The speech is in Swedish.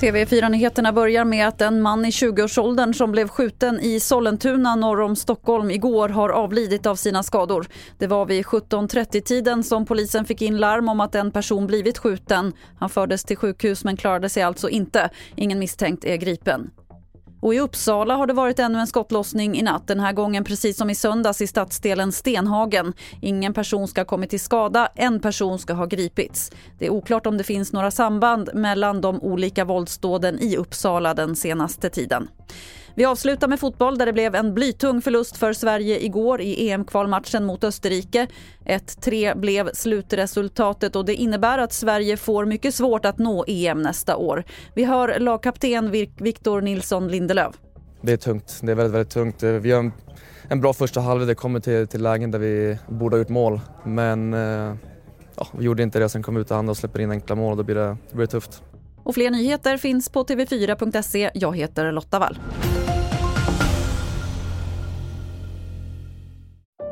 TV4-nyheterna börjar med att en man i 20-årsåldern som blev skjuten i Sollentuna norr om Stockholm igår har avlidit av sina skador. Det var vid 17.30-tiden som polisen fick in larm om att en person blivit skjuten. Han fördes till sjukhus men klarade sig alltså inte. Ingen misstänkt är gripen. Och I Uppsala har det varit ännu en skottlossning i natt. Den här gången precis som i söndags i stadsdelen Stenhagen. Ingen person ska ha kommit till skada, en person ska ha gripits. Det är oklart om det finns några samband mellan de olika våldsdåden i Uppsala den senaste tiden. Vi avslutar med fotboll där det blev en blytung förlust för Sverige igår i EM-kvalmatchen mot Österrike. 1-3 blev slutresultatet och det innebär att Sverige får mycket svårt att nå EM nästa år. Vi hör lagkapten Victor Nilsson Lindelöf. Det är tungt. Det är väldigt, väldigt tungt. Vi har en, en bra första halvlek. Det kommer till, till lägen där vi borde ha gjort mål. Men eh, ja, vi gjorde inte det. Sen kom vi ut andra och släpper in enkla mål och då blir det, då blir det tufft. Och fler nyheter finns på tv4.se. Jag heter Lotta Wall.